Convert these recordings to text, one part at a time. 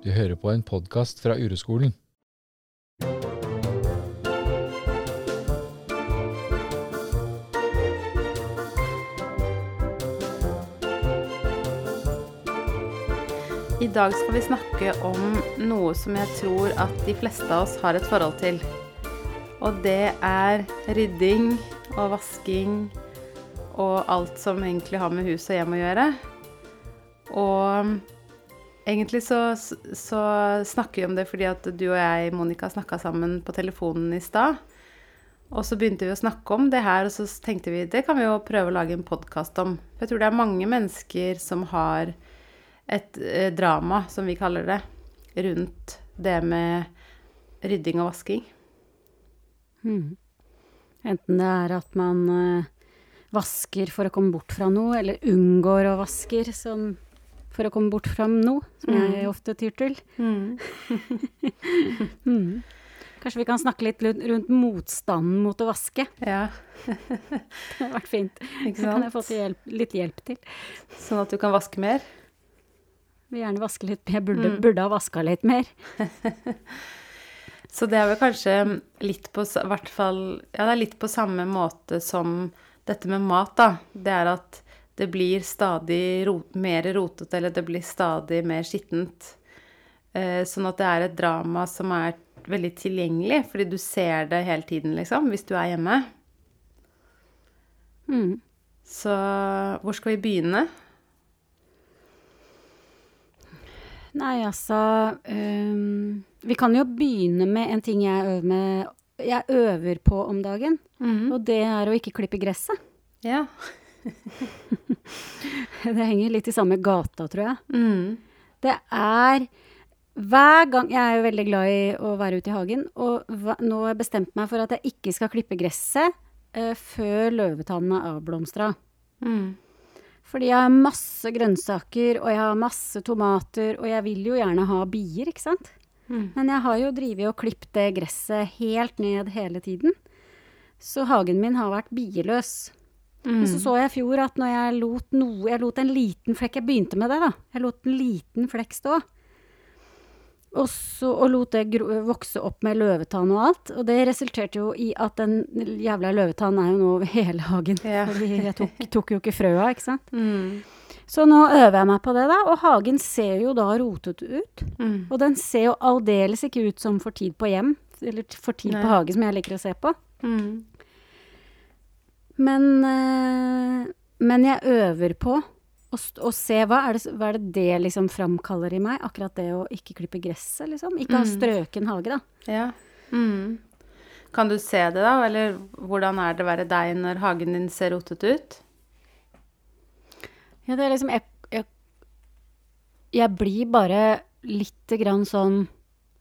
Du hører på en podkast fra Ureskolen. I dag skal vi snakke om noe som jeg tror at de fleste av oss har et forhold til. Og det er rydding og vasking og alt som egentlig har med hus og hjem å gjøre. Og egentlig så, så snakker vi om det fordi at du og jeg, Monica, snakka sammen på telefonen i stad. Og så begynte vi å snakke om det her, og så tenkte vi det kan vi jo prøve å lage en podkast om. For jeg tror det er mange mennesker som har et eh, drama, som vi kaller det, rundt det med rydding og vasking. Mm. Enten det er at man eh, vasker for å komme bort fra noe, eller unngår å vasker som, for å komme bort fram nå, som Mm. jeg ofte tyr til. Mm. Kanskje vi kan snakke litt rundt motstanden mot å vaske. Ja, Det har vært fint. Det kan jeg få til hjelp, litt hjelp til. Sånn at du kan vaske mer. Vil gjerne vaske litt. Jeg burde, Mm. burde ha vaska litt mer. Så det er vel kanskje litt på, hvert fall, ja, det er litt på samme måte som dette med mat, da. Det er at det blir stadig ro, mer rotete, eller det blir stadig mer skittent. Eh, sånn at det er et drama som er veldig tilgjengelig, fordi du ser det hele tiden, liksom, hvis du er hjemme. Mm. Så hvor skal vi begynne? Nei, altså um, Vi kan jo begynne med en ting jeg øver, med, jeg øver på om dagen. Og det er å ikke klippe gresset. Ja. Det henger litt i samme gata, tror jeg. Mm. Det er hver gang Jeg er jo veldig glad i å være ute i hagen, og hva, nå har jeg bestemt meg for at jeg ikke skal klippe gresset uh, før løvetannen er avblomstra. Mm. Fordi jeg har masse grønnsaker, og jeg har masse tomater, og jeg vil jo gjerne ha bier, ikke sant? Mm. Men jeg har jo drevet og klippet det gresset helt ned hele tiden. Så hagen min har vært bieløs. Men så så jeg i fjor at når jeg lot noe Jeg lot en liten flekk Jeg begynte med det, da. Jeg lot en liten flekk stå. Og, så, og lot det vokse opp med løvetann og alt. Og det resulterte jo i at den jævla løvetannen er jo nå over hele hagen. Ja. Fordi jeg tok, tok jo ikke frøa, ikke sant. Mm. Så nå øver jeg meg på det, da. Og hagen ser jo da rotete ut. Mm. Og den ser jo aldeles ikke ut som for tid på hjem, eller for tid Nei. på hage, som jeg liker å se på. Mm. Men, eh, men jeg øver på å, å se hva er, det, hva er det det liksom framkaller i meg? Akkurat det å ikke klippe gresset, liksom. Ikke ha Mm. strøken hage, da. Ja. Mm. Kan du se det, da? Eller hvordan er det å være deg når hagen din ser rotete ut? Ja, det er liksom Jeg, jeg, jeg blir bare lite grann sånn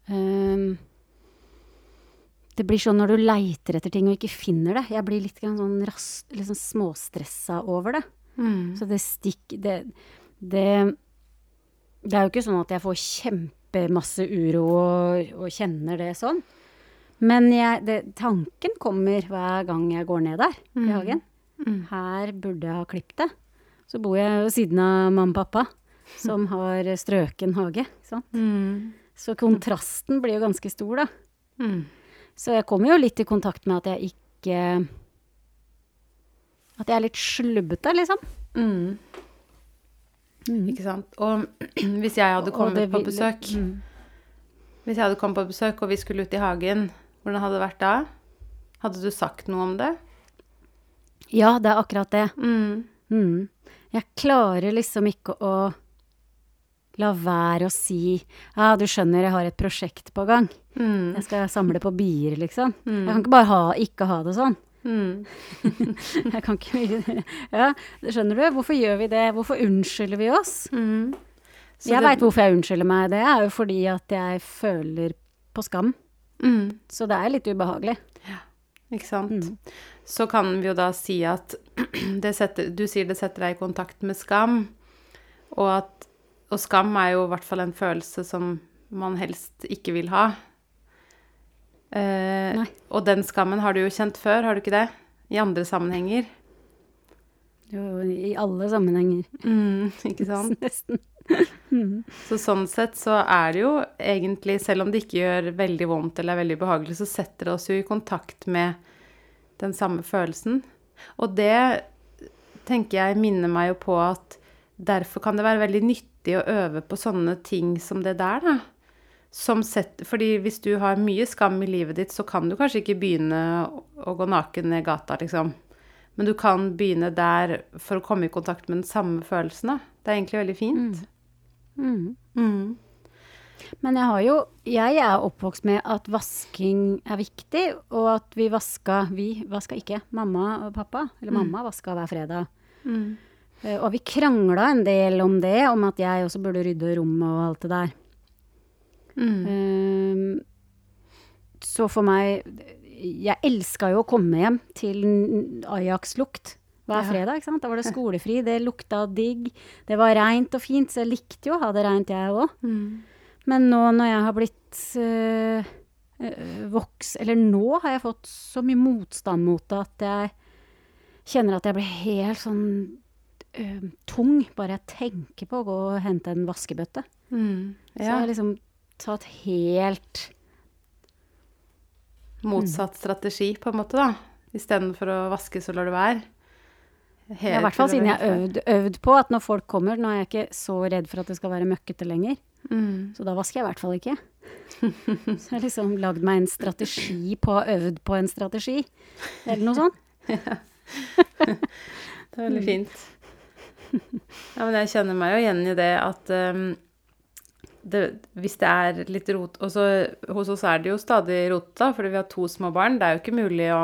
ehm, Det blir sånn når du leiter etter ting og ikke finner det. Jeg blir litt sånn ras, liksom småstressa over det. Mm. Så det stikk det, det Det er jo ikke sånn at jeg får kjempemasse uro og, og kjenner det sånn. Men jeg, det, tanken kommer hver gang jeg går ned der i Mm. hagen. Mm. Her burde jeg ha klippet det. Så bor jeg ved siden av mamma og pappa, som har strøken hage. Mm. Så kontrasten blir jo ganske stor, da. Mm. Så jeg kommer jo litt i kontakt med at jeg ikke At jeg er litt slubbete, liksom. Mm. Ikke sant. Og hvis jeg hadde kommet det på besøk Mm. Hvis jeg hadde kommet på besøk, og vi skulle ut i hagen, hvordan hadde det vært da? Hadde du sagt noe om det? Ja, det er akkurat det. Mm. Mm. Jeg klarer liksom ikke å la være å si Ja, du skjønner, jeg har et prosjekt på gang. Mm. Jeg skal samle på bier, liksom. Mm. Jeg kan ikke bare ha, ikke ha det sånn. Mm. Jeg kan ikke Ja, skjønner du? Hvorfor gjør vi det? Hvorfor unnskylder vi oss? Mm. Jeg veit hvorfor jeg unnskylder meg. Det er jo fordi at jeg føler på skam. Mm. Så det er litt ubehagelig. Ja, Ikke sant. Mm. Så kan vi jo da si at det setter, du sier det setter deg i kontakt med skam, og at og skam er jo i hvert fall en følelse som man helst ikke vil ha. Eh, og den skammen har du jo kjent før, har du ikke det? I andre sammenhenger. Jo, I alle sammenhenger. Mm, ikke sant? Nesten. Så sånn sett så er det jo egentlig, selv om det ikke gjør veldig vondt eller er veldig behagelig, så setter det oss jo i kontakt med den samme følelsen. Og det tenker jeg minner meg jo på at derfor kan det være veldig nyttig å øve på sånne ting som det der, da. Som sett, fordi hvis du har mye skam i livet ditt, så kan du kanskje ikke begynne å, gå naken ned gata, liksom. Men du kan begynne der for å komme i kontakt med den samme følelsen, da. Det er egentlig veldig fint. Mm. Mm. Men jeg har jo Jeg er oppvokst med at vasking er viktig, og at vi vaska Vi vaska ikke. Mamma og pappa, eller mamma, vaska hver fredag. Mm. Eh, Og vi krangla en del om det, om at jeg også burde rydde rommet og alt det der. Mm. Ehm, så for meg Jeg elska jo å komme hjem til Ajax-lukt hver fredag. ikke sant? Da var det skolefri, det lukta digg, det var reint og fint, så jeg likte jo å ha det reint, jeg òg. Mm. Men nå når jeg har blitt øh, voks... Eller nå har jeg fått så mye motstand mot det at jeg kjenner at jeg blir helt sånn øh, tung bare jeg tenker på å gå og hente en vaskebøtte. Mm. Så jeg har liksom tatt helt Motsatt strategi, på en måte, da. Istedenfor å vaske, så lar du være. Ja, I hvert fall siden jeg har øvd, øvd på at når folk kommer Nå er jeg ikke så redd for at det skal være møkkete lenger, Mm. så da vasker jeg i hvert fall ikke. Så jeg har liksom lagd meg en strategi på å ha øvd på en strategi, eller noe sånt. Det er veldig fint. Ja, men jeg kjenner meg jo igjen i det at um, det, hvis det er litt rot Og så hos oss er det jo stadig rotete, fordi vi har to små barn. Det er jo ikke mulig å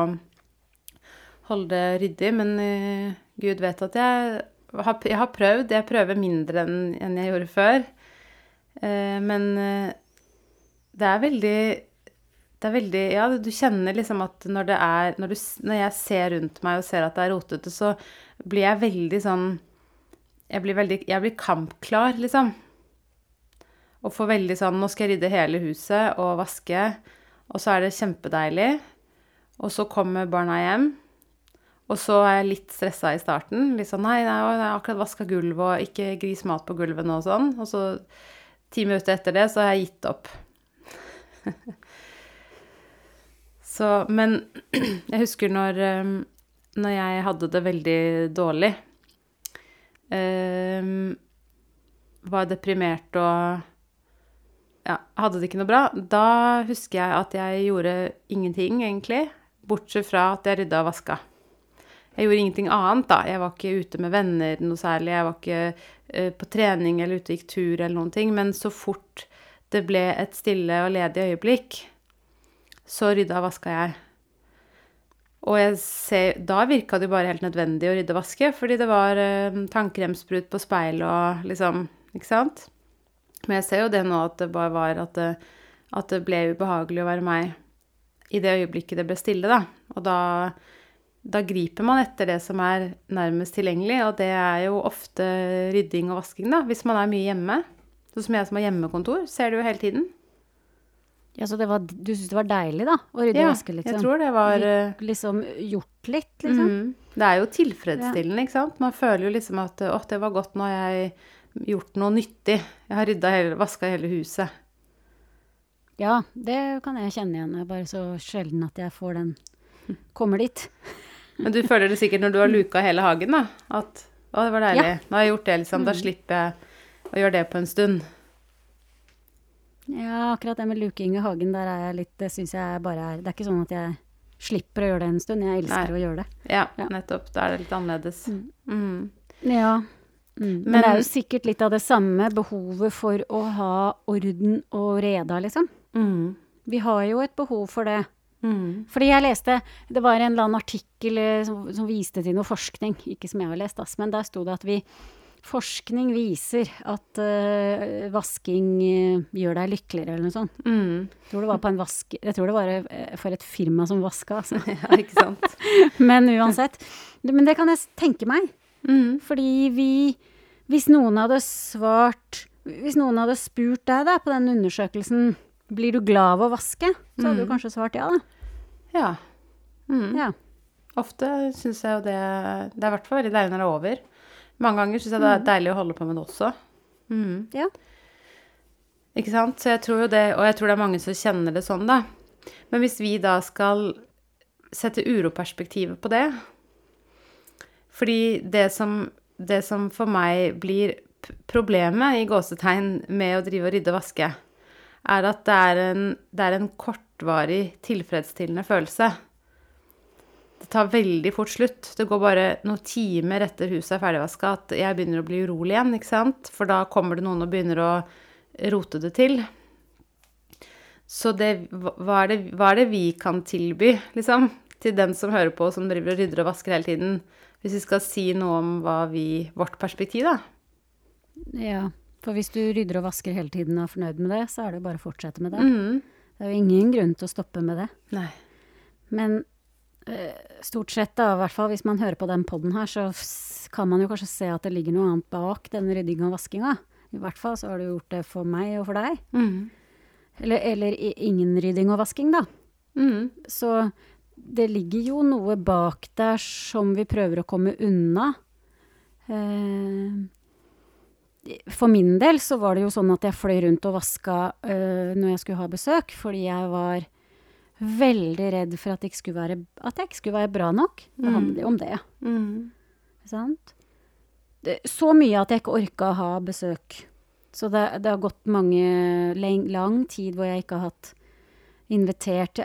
holde det ryddig, men uh, Gud vet at jeg har, jeg har prøvd. Jeg prøver mindre enn enn jeg gjorde før. Uh, men uh, det er veldig det er veldig Ja, du kjenner liksom at når det er når, du, når jeg ser rundt meg og ser at det er rotete, så blir jeg veldig sånn Jeg blir veldig Jeg blir kampklar, liksom. Og får veldig sånn Nå skal jeg rydde hele huset og vaske. Og så er det kjempedeilig. Og så kommer barna hjem. Og så er jeg litt stressa i starten. Litt sånn Nei, jeg har akkurat vaska gulvet, og ikke gris mat på gulvet nå og sånn. Og så ti minutter etter det, så har jeg gitt opp. så Men jeg husker når, um, når jeg hadde det veldig dårlig. Um, var deprimert og ja, hadde det ikke noe bra. Da husker jeg at jeg gjorde ingenting, egentlig. Bortsett fra at jeg rydda og vaska. Jeg gjorde ingenting annet, da. Jeg var ikke ute med venner noe særlig. Jeg var ikke eh, på trening eller ute gikk tur eller noen ting. Men så fort det ble et stille og ledig øyeblikk, så rydda og vaska jeg. Og ser, da virka det jo bare helt nødvendig å rydde og vaske, fordi det var eh, tannkremsprut på speil og liksom Ikke sant? Men jeg ser jo det nå at det bare var at det, at det ble ubehagelig å være meg i det øyeblikket det ble stille, da. Og da, da griper man etter det som er nærmest tilgjengelig, og det er jo ofte rydding og vasking, da, hvis man er mye hjemme. Sånn som jeg som har hjemmekontor, ser det jo hele tiden. Ja, så det var, du syns det var deilig, da? Å rydde Ja, vaske, liksom? jeg tror det var Lik, Liksom gjort litt, liksom? Mm, Det er jo tilfredsstillende, ikke sant. Man føler jo liksom at åh, det var godt, nå har jeg gjort noe nyttig. Jeg har rydda hele, vaska hele huset. Ja, det kan jeg kjenne igjen. Det er bare så sjelden at jeg får den Kommer dit. Men du føler det sikkert når du har luka hele hagen, da. At å, det var deilig. Nå har jeg gjort det, liksom. Da slipper jeg å gjøre det på en stund. Ja, akkurat det med luking i hagen, der er jeg litt Det syns jeg bare er Det er ikke sånn at jeg slipper å gjøre det en stund. Jeg elsker Nei. å gjøre det. Ja, Ja. nettopp. Da er det litt annerledes. Mm. Ja. Mm. Men, Men- det er jo sikkert litt av det samme behovet for å ha orden og reda, liksom. Mm. Vi har jo et behov for det. Mm. Fordi jeg leste Det var en eller annen artikkel eh, som, som viste til noe forskning, ikke som jeg har lest, men der sto det at vi Forskning viser at uh, vasking uh, gjør deg lykkeligere, eller noe sånt. Mm. Jeg tror det var på en vask... Jeg tror det var eh, for et firma som vaska, altså. Ja, ikke sant. Men uansett. Men det kan jeg tenke meg. Mm. Fordi vi Hvis noen hadde svart Hvis noen hadde spurt deg da på den undersøkelsen Blir du glad av å vaske? Så hadde du Mm. kanskje svart ja, da. Ja. Mm. Ja. Ofte syns jeg jo det Det er i hvert fall veldig deilig når det er over. Mange ganger syns jeg det er deilig å holde på med det også. Mm. Ja. Ikke sant? Så jeg tror jo det, og jeg tror det er mange som kjenner det sånn, da. Men hvis vi da skal sette uroperspektivet på det Fordi det som, det som for meg blir problemet i gåsetegn med å drive og rydde og vaske, er at det er en, det er en kortvarig tilfredsstillende følelse. Det tar veldig fort slutt. Det går bare noen timer etter huset er ferdigvaska at jeg begynner å bli urolig igjen, ikke sant? For da kommer det noen og begynner å rote det til. Så det, hva, er det, hva er det vi kan tilby, liksom, til den som hører på, som driver og rydder og vasker hele tiden? Hvis vi skal si noe om hva vi, vårt perspektiv, da. Ja, for hvis du rydder og vasker hele tiden og er fornøyd med det, så er det jo bare å fortsette med det. Mm. Det er jo ingen grunn til å stoppe med det. Nei. Men stort sett, da, i hvert fall hvis man hører på den poden her, så kan man jo kanskje se at det ligger noe annet bak den ryddinga og vaskinga. I hvert fall så har du gjort det for meg og for deg. Mm. Eller, eller ingen rydding og vasking, da. Mm. Så det ligger jo noe bak der som vi prøver å komme unna. Eh, for min del så var det jo sånn at jeg fløy rundt og vaska eh, når jeg skulle ha besøk, fordi jeg var veldig redd for at, jeg, være, at jeg ikke skulle være bra nok. Det handler jo om det. Mm. Sant? Det, så mye at jeg ikke orka å ha besøk. Så det, det har gått mange lang, lang tid hvor jeg ikke har hatt invitert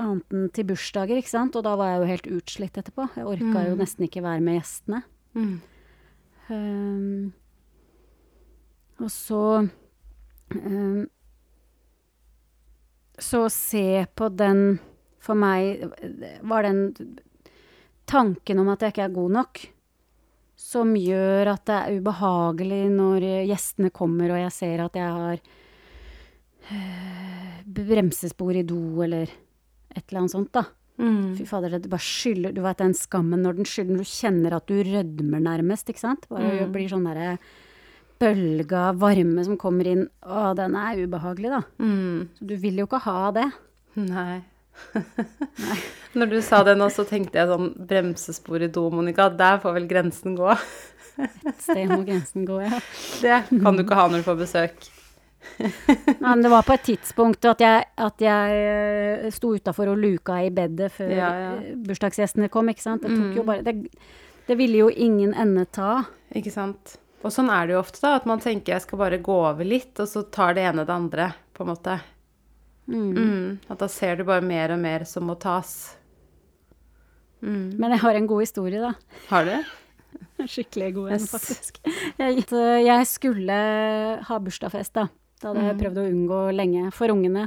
annet enn til bursdager, ikke sant? Og da var jeg jo helt utslitt etterpå. Jeg orka jo nesten ikke være med gjestene. Mm. Um, og så um, Så å se på den For meg var den tanken om at jeg ikke er god nok, som gjør at det er ubehagelig når gjestene kommer og jeg ser at jeg har eh, bremsespor i do eller et eller annet sånt, da. Mm. Fy fader, det bare skyller Du vet den skammen når den skyller, når du kjenner at du rødmer nærmest, ikke sant? Bare Mm. blir sånn derre bølge av varme som kommer inn. Å, den er ubehagelig, da. Mm. Så du vil jo ikke ha det. Nei. Når du sa det nå, så tenkte jeg sånn bremsespor i do, Monica. Der får vel grensen gå. Et sted må grensen gå, ja. Det kan du ikke ha når du får besøk. Nei, men det var på et tidspunkt at jeg, at jeg eh, sto utafor og luka i bedet før Ja, ja. eh, bursdagsgjestene kom, ikke sant. Det tok jo Mm. bare det, det ville jo ingen ende ta. Ikke sant? Og sånn er det jo ofte, da. At man tenker jeg skal bare gå over litt, og så tar det ene det andre, på en måte. Mm. Mm. At da ser du bare mer og mer som må tas. Mm. Men jeg har en god historie, da. Har du? Skikkelig god en, faktisk. Jeg, jeg skulle ha bursdagsfest, da. Det hadde jeg Mm. prøvd å unngå lenge for ungene.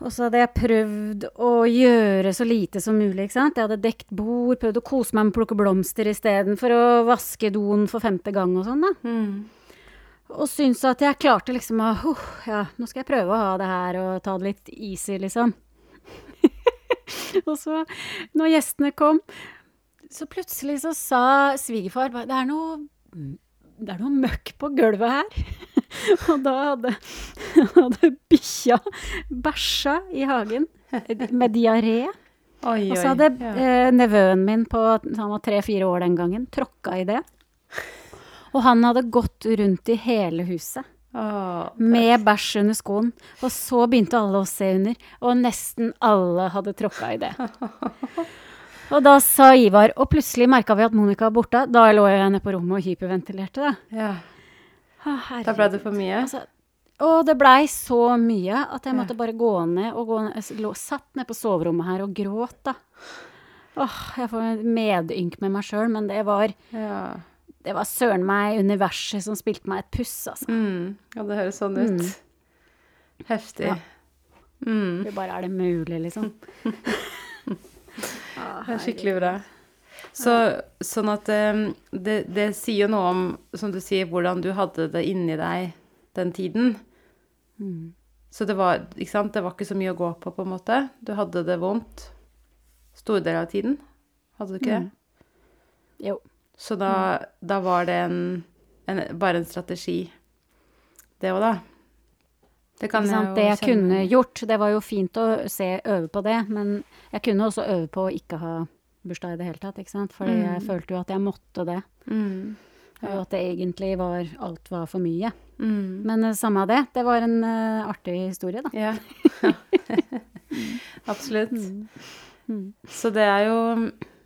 Og så hadde jeg prøvd å gjøre så lite som mulig, ikke sant. Jeg hadde dekt bord, prøvd å kose meg med å plukke blomster istedenfor å vaske doen for femte gang og sånn, da. Mm. Og syntes at jeg klarte liksom å oh, Ja, nå skal jeg prøve å ha det her og ta det litt easy, liksom. og så, når gjestene kom, så plutselig så sa svigerfar bare Det er noe det er noe møkk på gulvet her. og da hadde, hadde bikkja bæsja i hagen med diaré. Og så hadde ja. eh, nevøen min på han var tre-fire år den gangen, tråkka i det. Og han hadde gått rundt i hele huset Oh, med bæsj under skoen. Og så begynte alle å se under, og nesten alle hadde tråkka i det. Og da sa Ivar, og plutselig merka vi at Monica var borte. Da lå jeg nede på rommet og hyperventilerte, da. ja. Å, Da ble det for mye. Altså, og det blei så mye at jeg måtte bare gå ned og gå ned. Jeg lå, satt ned på soverommet her og gråt, da. Åh, jeg får medynk med meg sjøl, men det var, Ja. det var søren meg universet som spilte meg et puss, altså. Mm. ja, det høres sånn ut. Mm. Heftig. Ja. Mm. Det bare er det mulig, liksom. Det er skikkelig bra. Så, sånn at eh, det, det sier jo noe om, som du sier, hvordan du hadde det inni deg den tiden. Mm. Så det var, det var ikke så mye å gå på, på en måte. Du hadde det vondt store deler av tiden. Hadde du ikke det? Mm. Jo. Så da, da var det en, en, bare en strategi, det òg, da. Det jeg Det jeg kunne gjort, det var jo fint å se, øve på det, men jeg kunne også øve på å ikke ha bursdag i det hele tatt, ikke sant? Fordi jeg Mm. følte jo at jeg måtte det. Mm. Og at det egentlig var Alt var for mye. Mm. Men uh, samme av det. Det var en uh, artig historie, da. Ja. Absolutt. Mm. Så det er jo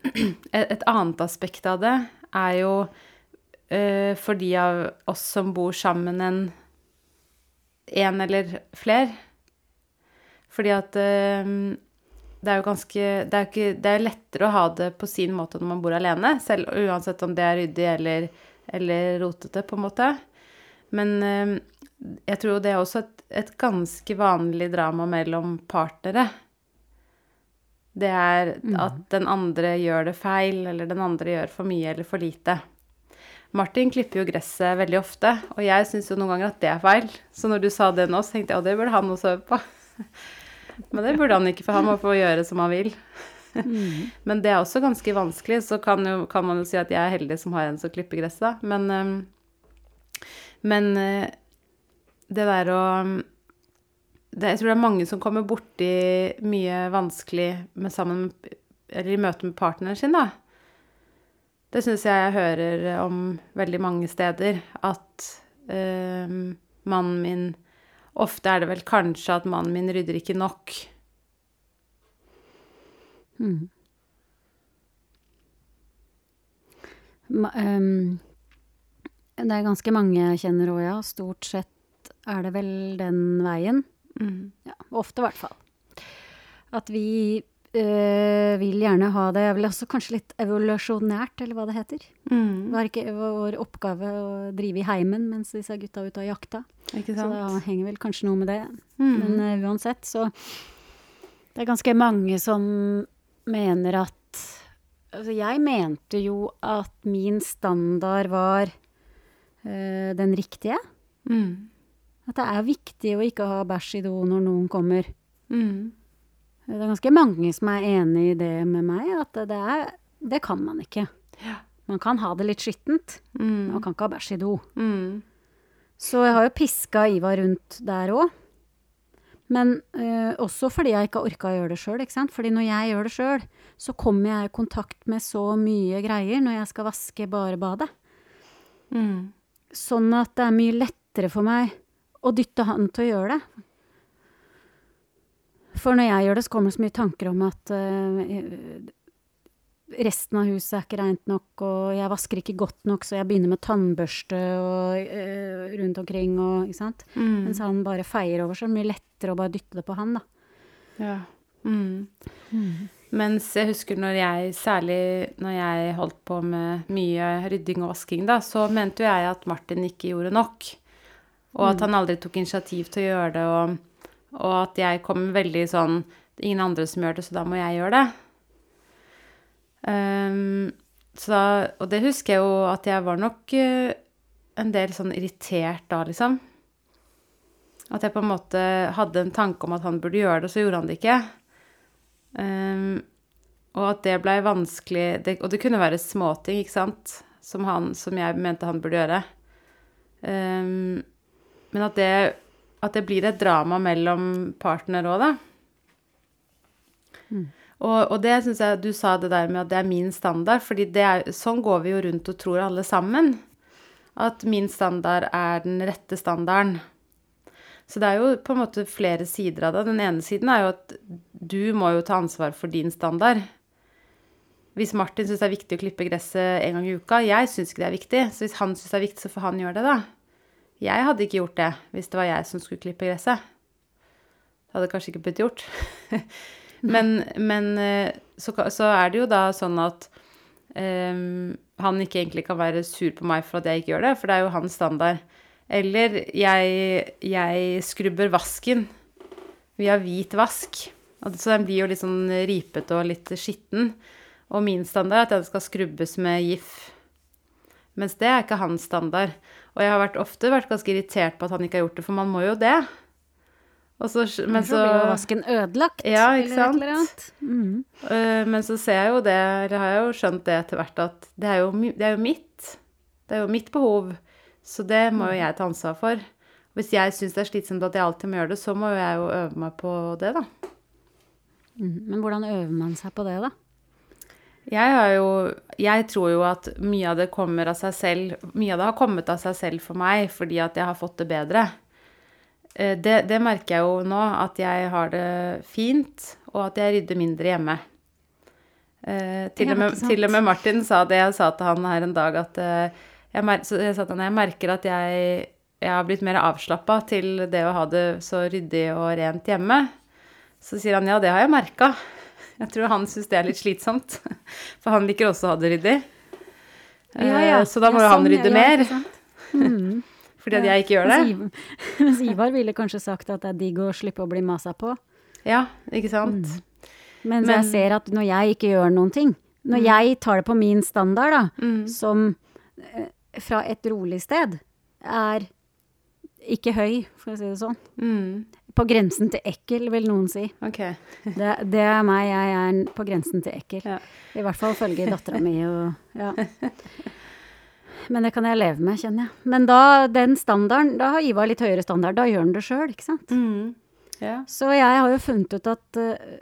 et, et annet aspekt av det er jo uh, for de av oss som bor sammen en en eller fler. Fordi at eh, det er jo ganske det er, ikke, det er lettere å ha det på sin måte når man bor alene, selv uansett om det er ryddig eller, eller rotete, på en måte. Men eh, jeg tror det er også et, et ganske vanlig drama mellom partnere. Det er at den andre gjør det feil, eller den andre gjør for mye eller for lite. Martin klipper jo gresset veldig ofte, og jeg syns jo noen ganger at det er feil. Så når du sa det nå, så tenkte jeg at det burde han også øve på. Men det burde han ikke, for han må få gjøre som han vil. Men det er også ganske vanskelig, så kan, jo, kan man jo si at jeg er heldig som har en som klipper gresset. Men, men øh, det der å det, Jeg tror det er mange som kommer borti mye vanskelig med sammen Eller i møte med partneren sin, da. Det syns jeg jeg hører om veldig mange steder. At øhm, mannen min Ofte er det vel kanskje at mannen min rydder ikke nok. Mm. Ma, um, det er ganske mange jeg kjenner òg, ja. Stort sett er det vel den veien. Mm. Ja, ofte i hvert fall. At vi øh, vil gjerne ha det Jeg vil også kanskje litt evolusjonært, eller hva det heter. Mm. Det var ikke vår oppgave å drive i heimen mens disse gutta ute og jakta. Så det da henger vel kanskje noe med det. Mm. Men øh, uansett, så Det er ganske mange som mener at Altså, jeg mente jo at min standard var øh, den riktige. Mm. At det er viktig å ikke ha bæsj i do når noen kommer. Mm. Det er ganske mange som er enig i det med meg, at det, er, det kan man ikke. Ja. Man kan ha det litt skittent, Mm. man kan ikke ha bæsj i do. Mm. Så jeg har jo piska Ivar rundt der òg. Men øh, også fordi jeg ikke har orka å gjøre det sjøl. Fordi når jeg gjør det sjøl, så kommer jeg i kontakt med så mye greier når jeg skal vaske bare badet. Mm. Sånn at det er mye lettere for meg å dytte han til å gjøre det. For når jeg gjør det, så kommer det så mye tanker om at uh, resten av huset er ikke rent nok, og jeg vasker ikke godt nok, så jeg begynner med tannbørste og, uh, rundt omkring. Og, ikke sant? Mm. Mens han bare feier over, så det mye lettere å bare dytte det på han, da. Ja. Mm. Mens jeg husker når jeg, særlig når jeg holdt på med mye rydding og vasking, da, så mente jo jeg at Martin ikke gjorde nok. Og at han aldri tok initiativ til å gjøre det, og, og at jeg kom veldig sånn Det er ingen andre som gjør det, så da må jeg gjøre det. Um, så da, og det husker jeg jo at jeg var nok eh, en del sånn irritert da, liksom. At jeg på en måte hadde en tanke om at han burde gjøre det, og så gjorde han det ikke. Um, og at det blei vanskelig det, Og det kunne være småting, ikke sant, som, han, som jeg mente han burde gjøre. Um, men at det, at det blir et drama mellom partner òg, da. Og, og det syns jeg du sa det der med at det er min standard, fordi er, sånn går vi jo rundt og tror alle sammen. At min standard er den rette standarden. Så det er jo på en måte flere sider av det. Den ene siden er jo at du må jo ta ansvar for din standard. Hvis Martin syns det er viktig å klippe gresset en gang i uka, jeg syns ikke det er viktig, så hvis han syns det er viktig, så får han gjøre det, da. Jeg hadde ikke gjort det hvis det var jeg som skulle klippe gresset. Det hadde kanskje ikke blitt gjort. men, men eh, så, så er det jo da sånn at um, han ikke egentlig kan være sur på meg for at jeg ikke gjør det, for det er jo hans standard. Eller jeg, jeg skrubber vasken via hvit vask. Så den blir jo litt sånn ripete og litt skitten. Og min standard er at den skal skrubbes med GIF. Mens det er ikke hans standard. Og jeg har vært, ofte vært ganske irritert på at han ikke har gjort det, for man må jo det. Så, men så blir jo vasken ødelagt. Ja, ikke sant? eller annet. Mm. øh, men så ser jeg jo det, eller har jeg jo skjønt det etter hvert, at det er, jo, det er jo mitt. Det er jo mitt behov. Så det må jo jeg ta ansvar for. Hvis jeg syns det er slitsomt at jeg alltid må gjøre det, så må jo jeg jo øve meg på det, da. Mhm. Men hvordan øver man seg på det, da? Jeg jo Jeg tror jo at mye av det kommer av seg selv. Mye av det har kommet av seg selv for meg fordi at jeg har fått det bedre. Eh, Det, det merker jeg jo nå, at jeg har det fint, og at jeg rydder mindre hjemme. Eh, til, og med, til og med Martin sa det. Jeg sa til han her en dag at eh, jeg, mer, jeg han, jeg merker at jeg, jeg har blitt mer avslappa til det å ha det så ryddig og rent hjemme. Så sier han ja, det har jeg merka. Jeg tror han syns det er litt slitsomt. For han liker også å ha det ryddig. Eh, Så da må jo Ja, han sånn, rydde ja, ja, mer. Mm. fordi at jeg ikke gjør det. Mens Ivar, ville kanskje sagt at det er digg å slippe å bli masa på. Ja, ikke sant? Mens Men- jeg ser at når jeg ikke gjør noen ting, når jeg tar det på min standard, da, Mm. som eh, fra et rolig sted, er ikke høy, for å si det sånn. På grensen til ekkel, vil noen si. Okay. Det, det er meg, jeg er på grensen til ekkel. Ja. I hvert fall følge dattera mi og ja. Men det kan jeg leve med, kjenner jeg. Men da, den standarden, da har Ivar litt høyere standard. Da gjør han det sjøl, ikke sant. Mm. Yeah. Så jeg har jo funnet ut at eh,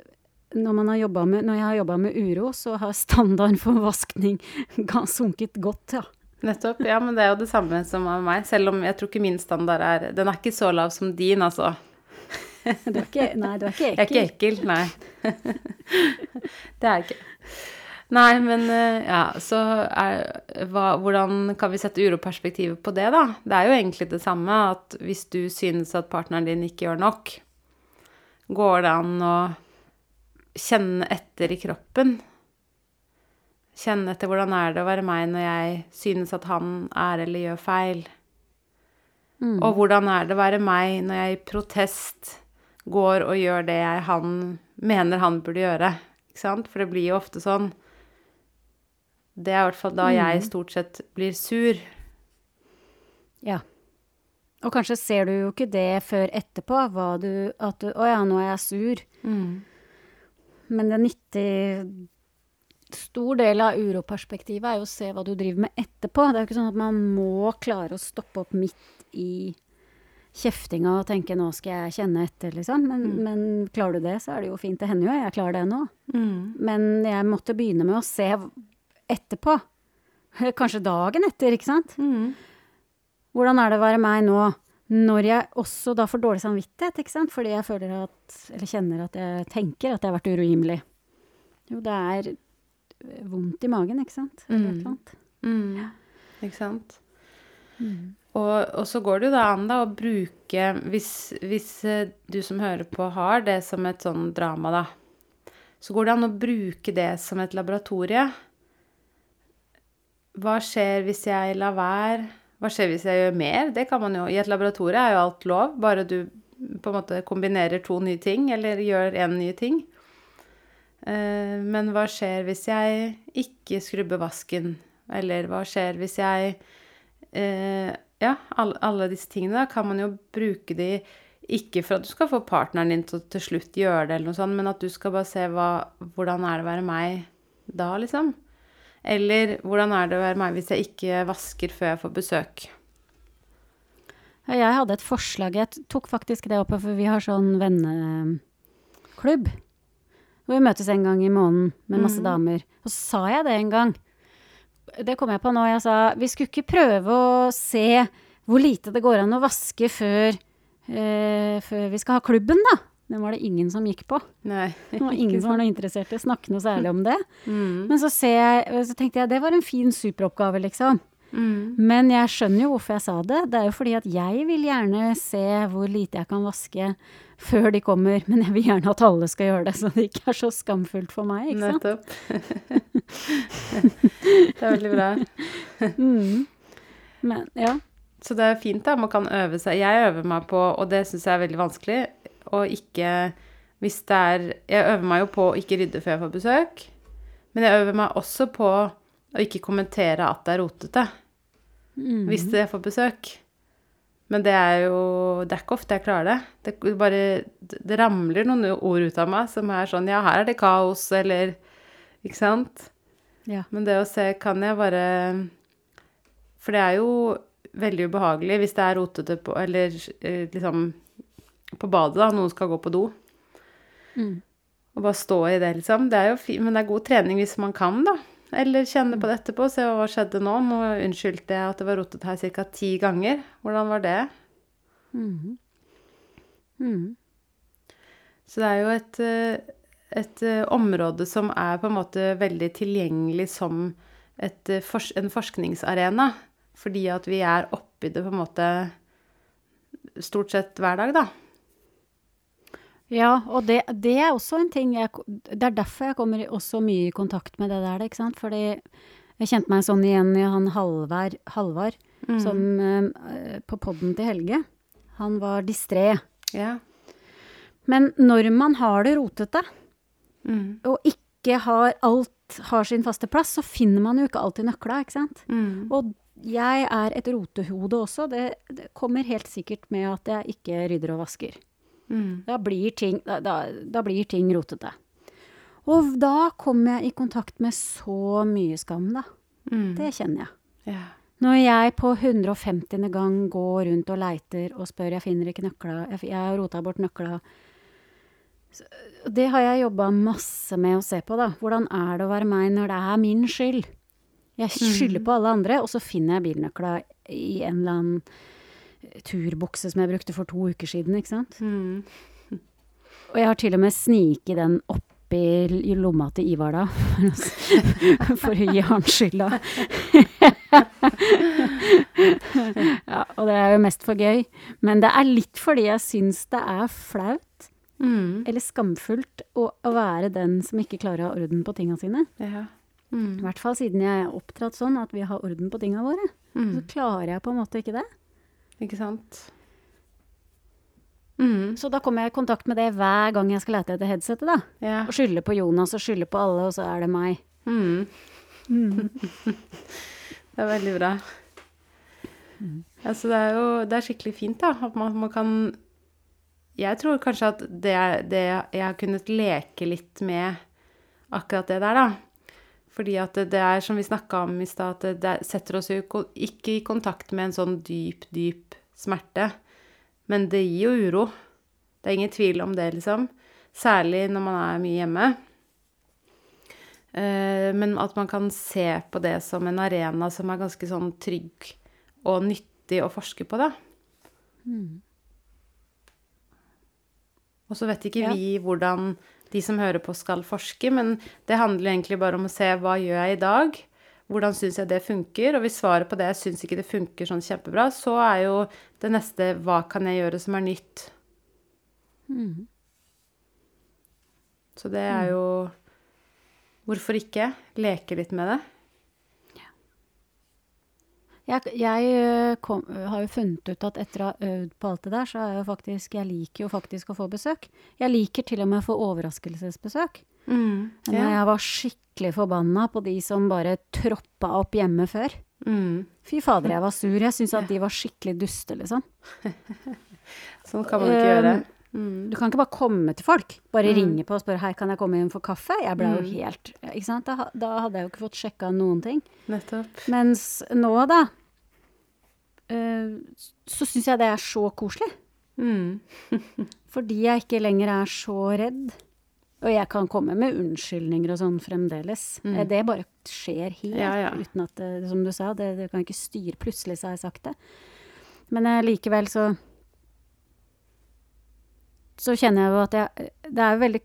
når, man har jobbet med, når jeg har jobba med uro, så har standarden for vaskning sunket godt, ja. Nettopp. Ja, men det er jo det samme som av meg. Selv om jeg tror ikke min standard er Den er ikke så lav som din, altså. Du er ikke, nei, du er ikke ekkel. Jeg er ikke ekkel. nei. det er jeg ikke. Nei, men eh, ja, så er hva, Hvordan kan vi sette uroperspektivet på det, da? Det er jo egentlig det samme at hvis du synes at partneren din ikke gjør nok, går det an å kjenne etter i kroppen? Kjenne etter hvordan er det å være meg når jeg synes at han er eller gjør feil? Mm. Og hvordan er det å være meg når jeg i protest går og gjør det han mener han burde gjøre? Ikke sant? For det blir jo ofte sånn. Det er i hvert fall da jeg stort sett blir sur. Ja. Og kanskje ser du jo ikke det før etterpå, du, at du Å ja, nå er jeg sur. Men det nyttig Stor del av uroperspektivet er jo å se hva du driver med etterpå. Det er jo ikke sånn at man må klare å stoppe opp midt i kjeftinga og tenke 'nå skal jeg kjenne etter', liksom. Men, men klarer du det, så er det jo fint. Det hender jo jeg klarer det nå. Men jeg måtte begynne med å se etterpå. Kanskje dagen etter, ikke sant? Hvordan er det å være meg nå, når jeg også da får dårlig samvittighet, ikke sant? Fordi jeg føler at, eller kjenner at jeg tenker at jeg har vært urimelig. Jo, det er vondt i magen, ikke sant? Eller et eller annet. Mm. Ikke sant? Og, og så går det jo da an da å bruke hvis, hvis eh, du som hører på har det som et sånn drama, da, så går det an å bruke det som et laboratorie. Hva skjer hvis jeg lar være? Hva skjer hvis jeg gjør mer? Det kan man jo. I et laboratorie er jo alt lov, bare du på en måte kombinerer to nye ting, eller gjør én ny ting. Eh, Men hva skjer hvis jeg ikke skrubber vasken? Eller hva skjer hvis jeg eh, Ja, alle, alle disse tingene da, kan man jo bruke de ikke for at du skal få partneren din til å til slutt gjøre det, eller noe sånt, men at du skal bare se hva, hvordan er det å være meg da, liksom. Eller hvordan er det å være meg hvis jeg ikke vasker før jeg får besøk? Jeg hadde et forslag, jeg tok faktisk det opp, for vi har sånn venneklubb. Hvor vi møtes en gang i måneden med masse damer. Og så sa jeg det en gang. Det kom jeg på nå. Jeg sa vi skulle ikke prøve å se hvor lite det går an å vaske før, eh, før vi skal ha klubben, da. Den var det ingen som gikk på. Nei. Det var ingen som var noe interessert i å snakke noe særlig om det. Mm. Men så, ser jeg, så tenkte jeg det var en fin superoppgave, liksom. Mm. Men jeg skjønner jo hvorfor jeg sa det. Det er jo fordi at jeg vil gjerne se hvor lite jeg kan vaske før de kommer. Men jeg vil gjerne at alle skal gjøre det, så det ikke er så skamfullt for meg. ikke sant? Nettopp. det er veldig bra. Mm. Men ja. Så det er fint da, man kan øve seg. Jeg øver meg på, og det syns jeg er veldig vanskelig, å ikke Hvis det er Jeg øver meg jo på å ikke rydde før jeg får besøk, men jeg øver meg også på å ikke kommentere at det er rotete Mm. hvis jeg får besøk. Men det er jo Det er ikke ofte jeg klarer det. Det bare Det ramler noen ord ut av meg som er sånn Ja, her er det kaos, eller Ikke sant? ja. Men det å se, kan jeg bare For det er jo veldig ubehagelig hvis det er rotete på Eller eh, liksom på badet, da. Noen skal gå på do. Mm. Og bare stå i det, liksom. Det er jo fint, men det er god trening hvis man kan, da. Eller kjenne på det etterpå. Se hva skjedde nå. Nå unnskyldte jeg at det var rotet her ca. ti ganger. Hvordan var det? Mm. Mm. Så det er jo et, eh, et eh, område som er på en måte veldig tilgjengelig som et, eh, en forskningsarena. Fordi at vi er oppi det på en måte stort sett hver dag, da. Ja, og det, det er også en ting jeg, Det er derfor jeg kommer også mye i kontakt med det der, ikke sant. Fordi jeg kjente meg sånn igjen i han Halvard, Halvard som eh, på podden til Helge. Han var distré. Ja. Men når man har det rotete, Mm. og ikke har alt har sin faste plass, så finner man jo ikke alltid nøkla, ikke sant. Mm. Og jeg er et rotehode også. Det, det kommer helt sikkert med at jeg ikke rydder og vasker. Mm. Da blir ting, da, da, blir ting rotete. Og da kommer jeg i kontakt med så mye skam, da. Mm. Det kjenner jeg. Ja. Når jeg på 150. gang går rundt og leiter og spør, jeg finner ikke nøkla, jeg, har rota bort nøkla Det har jeg jobba masse med å se på, da. Hvordan er det å være meg når det er min skyld? Jeg skylder på alle andre, og så finner jeg bilnøkla i en eller annen turbukse som jeg brukte for to uker siden, ikke sant. Mm. Og jeg har til og med sniket den oppi i lomma til Ivar da, for å gi han skylda. ja, og det er jo mest for gøy. Men det er litt fordi jeg syns det er flaut Mm. eller skamfullt å, å være den som ikke klarer å ha orden på tinga sine. Ja. I Mm. hvert fall siden jeg er oppdratt sånn at vi har orden på tinga våre. Mm. Så klarer jeg på en måte ikke det. Ikke sant? Mm. Så da kommer jeg i kontakt med det hver gang jeg skal lete etter headsetet, da. Ja. Og skylder på Jonas og skylder på alle, og så er det meg. Mm. det er veldig bra. Altså, det er jo det er skikkelig fint, da. At man, man kan Jeg tror kanskje at det det jeg har kunnet leke litt med akkurat det der, da. Fordi at det, er som vi snakka om i stad, at det, setter oss jo ikke i kontakt med en sånn dyp, dyp smerte. Men det gir jo uro. Det er ingen tvil om det, liksom. Særlig når man er mye hjemme. Eh, men at man kan se på det som en arena som er ganske sånn trygg og nyttig å forske på, da. Og så vet ikke Ja. vi hvordan de som hører på, skal forske, men det handler egentlig bare om å se hva gjør jeg i dag? Hvordan syns jeg det funker? Og hvis svaret på det jeg syns ikke det funker sånn kjempebra, så er jo det neste hva kan jeg gjøre som er nytt? Så det er jo Hvorfor ikke leke litt med det? Jeg, jeg øh, kom, har jo funnet ut at etter å ha øvd på alt det der, så er jeg jo faktisk Jeg liker jo faktisk å få besøk. Jeg liker til og med å få overraskelsesbesøk. Mm. Men jeg var skikkelig forbanna på de som bare troppa opp hjemme før. Mm. Fy fader, jeg var sur. Jeg syntes at de var skikkelig duste, liksom. Sånn kan man ikke gjøre. Mm. Du kan ikke bare komme til folk. Bare ringe på og spørre 'hei, kan jeg komme inn for kaffe?' Jeg ble jo helt Ikke sant. Da, da hadde jeg jo ikke fått sjekka noen ting. Nettopp. Mens nå, da, så syns jeg det er så koselig. Mm. Fordi jeg ikke lenger er så redd. Og jeg kan komme med unnskyldninger og sånn fremdeles. Mm. Det bare skjer helt Ja, ja. uten at det, Som du sa, det, det kan ikke styre. Plutselig så har jeg sagt det. Men eh, likevel så Så kjenner jeg jo at jeg Det er jo veldig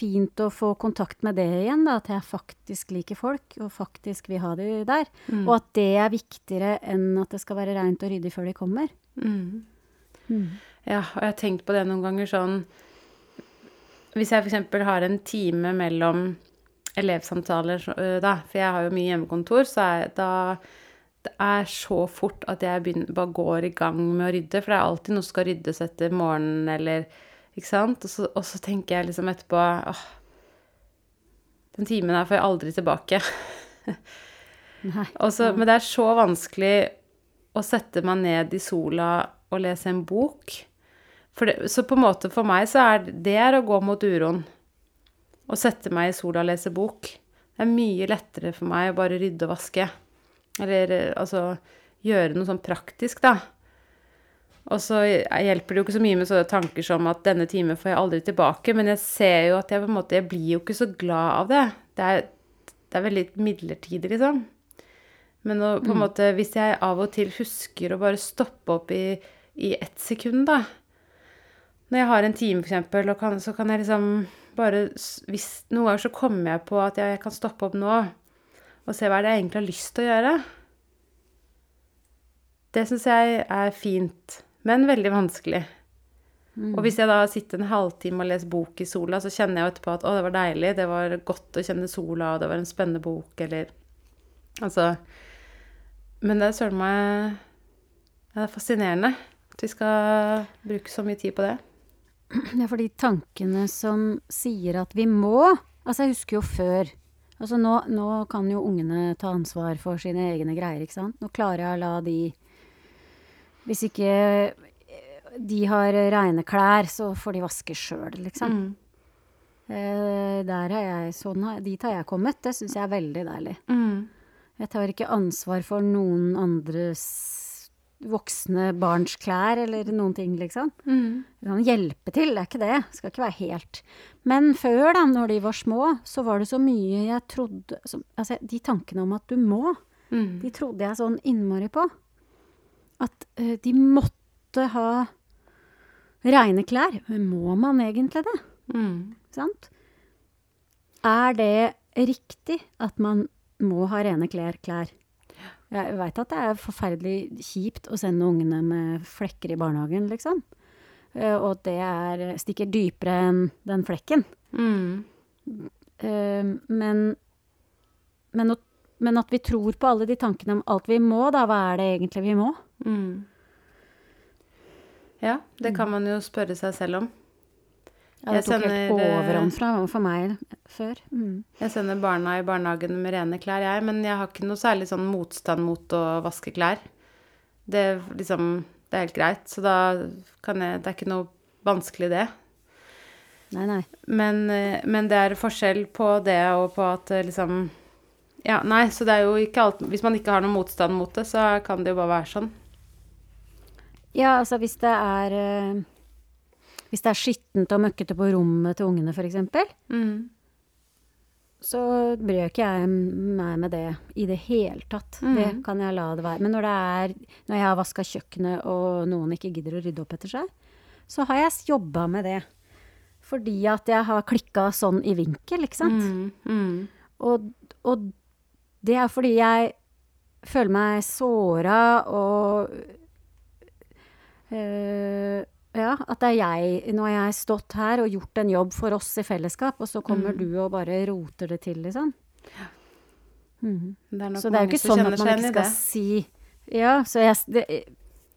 fint å få kontakt med det igjen, da. At jeg faktisk liker folk, og faktisk vil ha de der. Mm. Og at det er viktigere enn at det skal være reint og ryddig før de kommer. Mm. Ja, og jeg har tenkt på det noen ganger sånn Hvis jeg f.eks. har en time mellom elevsamtaler, øh, da, for jeg har jo mye hjemmekontor, så er da det er så fort at jeg begynner, bare går i gang med å rydde, for det er alltid noe som skal ryddes etter morgenen, eller Ikke sant? Og så, og så tenker jeg liksom etterpå åh, Den timen her får jeg aldri tilbake. Nei. Og men det er så vanskelig å sette meg ned i sola og lese en bok. Det, så på en måte for meg så er det er å gå mot uroen. Å sette meg i sola og lese bok. Det er mye lettere for meg å bare rydde og vaske. Eller eh, altså gjøre noe sånn praktisk, da. Og så hjelper det jo ikke så mye med sånne tanker som at denne timen får jeg aldri tilbake, men jeg ser jo at jeg på en måte Jeg blir jo ikke så glad av det. Det er, det er veldig midlertidig, liksom. Men å, på en måte, hvis jeg av og til husker å bare stoppe opp i, i ett sekund, da Når jeg har en time, eksempel, og kan, så kan jeg liksom bare hvis, Noen ganger så kommer jeg på at jeg kan stoppe opp nå og se hva det er jeg egentlig har lyst til å gjøre. Det syns jeg er fint, men veldig vanskelig. Og hvis jeg da sitter en halvtime og leser bok i sola, så kjenner jeg jo etterpå at å, det var deilig, det var godt å kjenne sola, og det var en spennende bok, eller Altså Men det er søren meg Det er fascinerende at vi skal bruke så mye tid på det. Det er for de tankene som sier at vi må Altså, jeg husker jo før Altså, nå, nå kan jo ungene ta ansvar for sine egne greier, ikke sant? Nå klarer jeg å la de Hvis ikke de har reine klær, så får de vaske sjøl, liksom. Mm. der har jeg sånn, Dit har jeg kommet. Det syns jeg er veldig deilig. Mm. Jeg tar ikke ansvar for noen andres voksne barns klær eller noen ting, liksom. Mm. Kan hjelpe til, det er ikke det. Skal ikke være helt. Men før, da, når de var små, så var det så mye jeg trodde som, Altså, de tankene om at du må, Mm. de trodde jeg sånn innmari på. At eh, de måtte ha reine klær. Men må man egentlig det? Mm. Sant? Er det riktig at man må ha rene klær? klær? Jeg veit at det er forferdelig kjipt å sende ungene med flekker i barnehagen, liksom. Uh, Og at det er, stikker dypere enn den flekken. Mm. Uh, Men, men, å- men at vi tror på alle de tankene om alt vi må, da, hva er det egentlig vi må? Mm. Ja, det kan man jo spørre seg selv om. Ja, det tok sender, helt overhånd fra for meg før. Mm. Jeg sender barna i barnehagen med rene klær, jeg, men jeg har ikke noe særlig sånn motstand mot å vaske klær. Det liksom Det er helt greit, så da kan jeg Det er ikke noe vanskelig, det. Nei, nei. Men, eh, men det er forskjell på det og på at eh, liksom Ja, nei, så det er jo ikke alt Hvis man ikke har noen motstand mot det, så kan det jo bare være sånn. Ja, altså hvis det er eh, Hvis det er skittent og møkkete på rommet til ungene, f.eks., Mm. så bryr ikke jeg meg med det i det hele tatt. Det Mm. kan jeg la det være. Men når det er Når jeg har vaska kjøkkenet og noen ikke gidder å rydde opp etter seg, så har jeg jobba med det. Fordi at jeg har klikka sånn i vinkel, ikke sant. Mm. Mm. Og, og det er fordi jeg føler meg såra og øh, Ja, at det er jeg Nå har jeg stått her og gjort en jobb for oss i fellesskap, og så kommer du og bare roter det til, liksom. Mm. Det er nok Så det er jo ikke sånn at man ikke skal si Ja, så jeg det,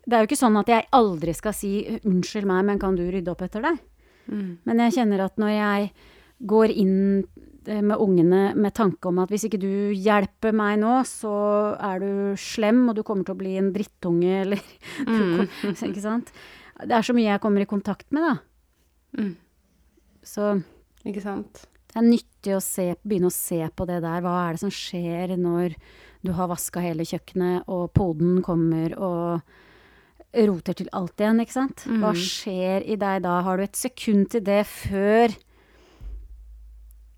det er jo ikke sånn at jeg aldri skal si 'unnskyld meg, men kan du rydde opp etter deg'? Mm. Men jeg kjenner at når jeg går inn eh, med ungene med tanke om at hvis ikke du hjelper meg nå, så er du slem, og du kommer til å bli en drittunge, eller Mm. Ikke sant? Det er så mye jeg kommer i kontakt med, da. Mm. Så Ikke sant? det er nyttig å se, begynne å se på det der. Hva er det som skjer når du har vaska hele kjøkkenet, og poden kommer og roter til alt igjen, ikke sant? Hva Mhm. skjer i deg da? Har du et sekund til det før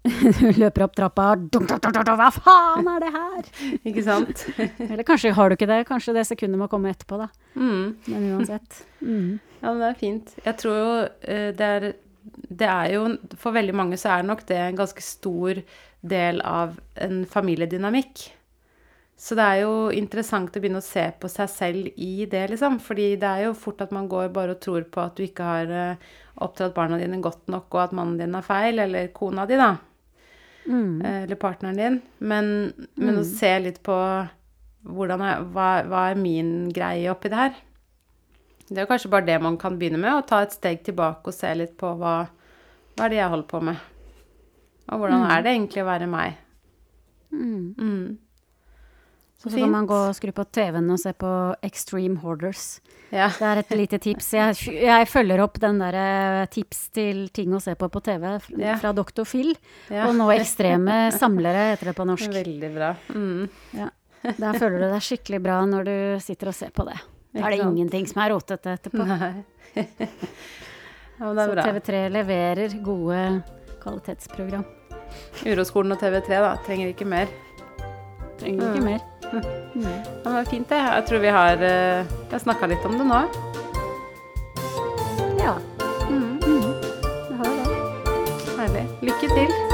du løper opp trappa dunk, dunk, dunk, Hva faen er det her? Ikke sant? Eller kanskje har du ikke det. Kanskje det sekundet må komme etterpå, da. Mm. Men uansett. Mm. Ja, men det er fint. Jeg tror jo eh, det er Det er jo For veldig mange så er nok det en ganske stor del av en familiedynamikk. Så det er jo interessant å begynne å se på seg selv i det, liksom. Fordi det er jo fort at man går bare og tror på at du ikke har eh, oppdratt barna dine godt nok, og at mannen din er feil, eller kona di, da. Mm. eh, Eller partneren din. Men, men å se litt på hvordan er, hva, hva er min greie oppi det her. Det er kanskje bare det man kan begynne med, å ta et steg tilbake og se litt på hva, hva er det jeg holder på med. Og hvordan er det egentlig å være meg. Mm. Så Så kan man gå og skru på TV-en og se på Extreme Hoarders. Ja. Det er et lite tips. Jeg, jeg følger opp den derre tips til ting å se på på TV fra, Ja. fra Dr. Phil. Ja. Og nå Ekstreme samlere, heter det på norsk. Veldig bra. Mm. Der føler du deg skikkelig bra når du sitter og ser på det. Da er det ingenting som er rotete etterpå. Ja, men det Så bra. TV3 leverer gode kvalitetsprogram. Uroskolen og TV3 da, trenger ikke mer. Trenger ikke Mm. mer. Det var fint det. Jeg tror vi har, eh, har snakka litt om det nå. Ja, Mm. det har det. Herlig. Lykke til.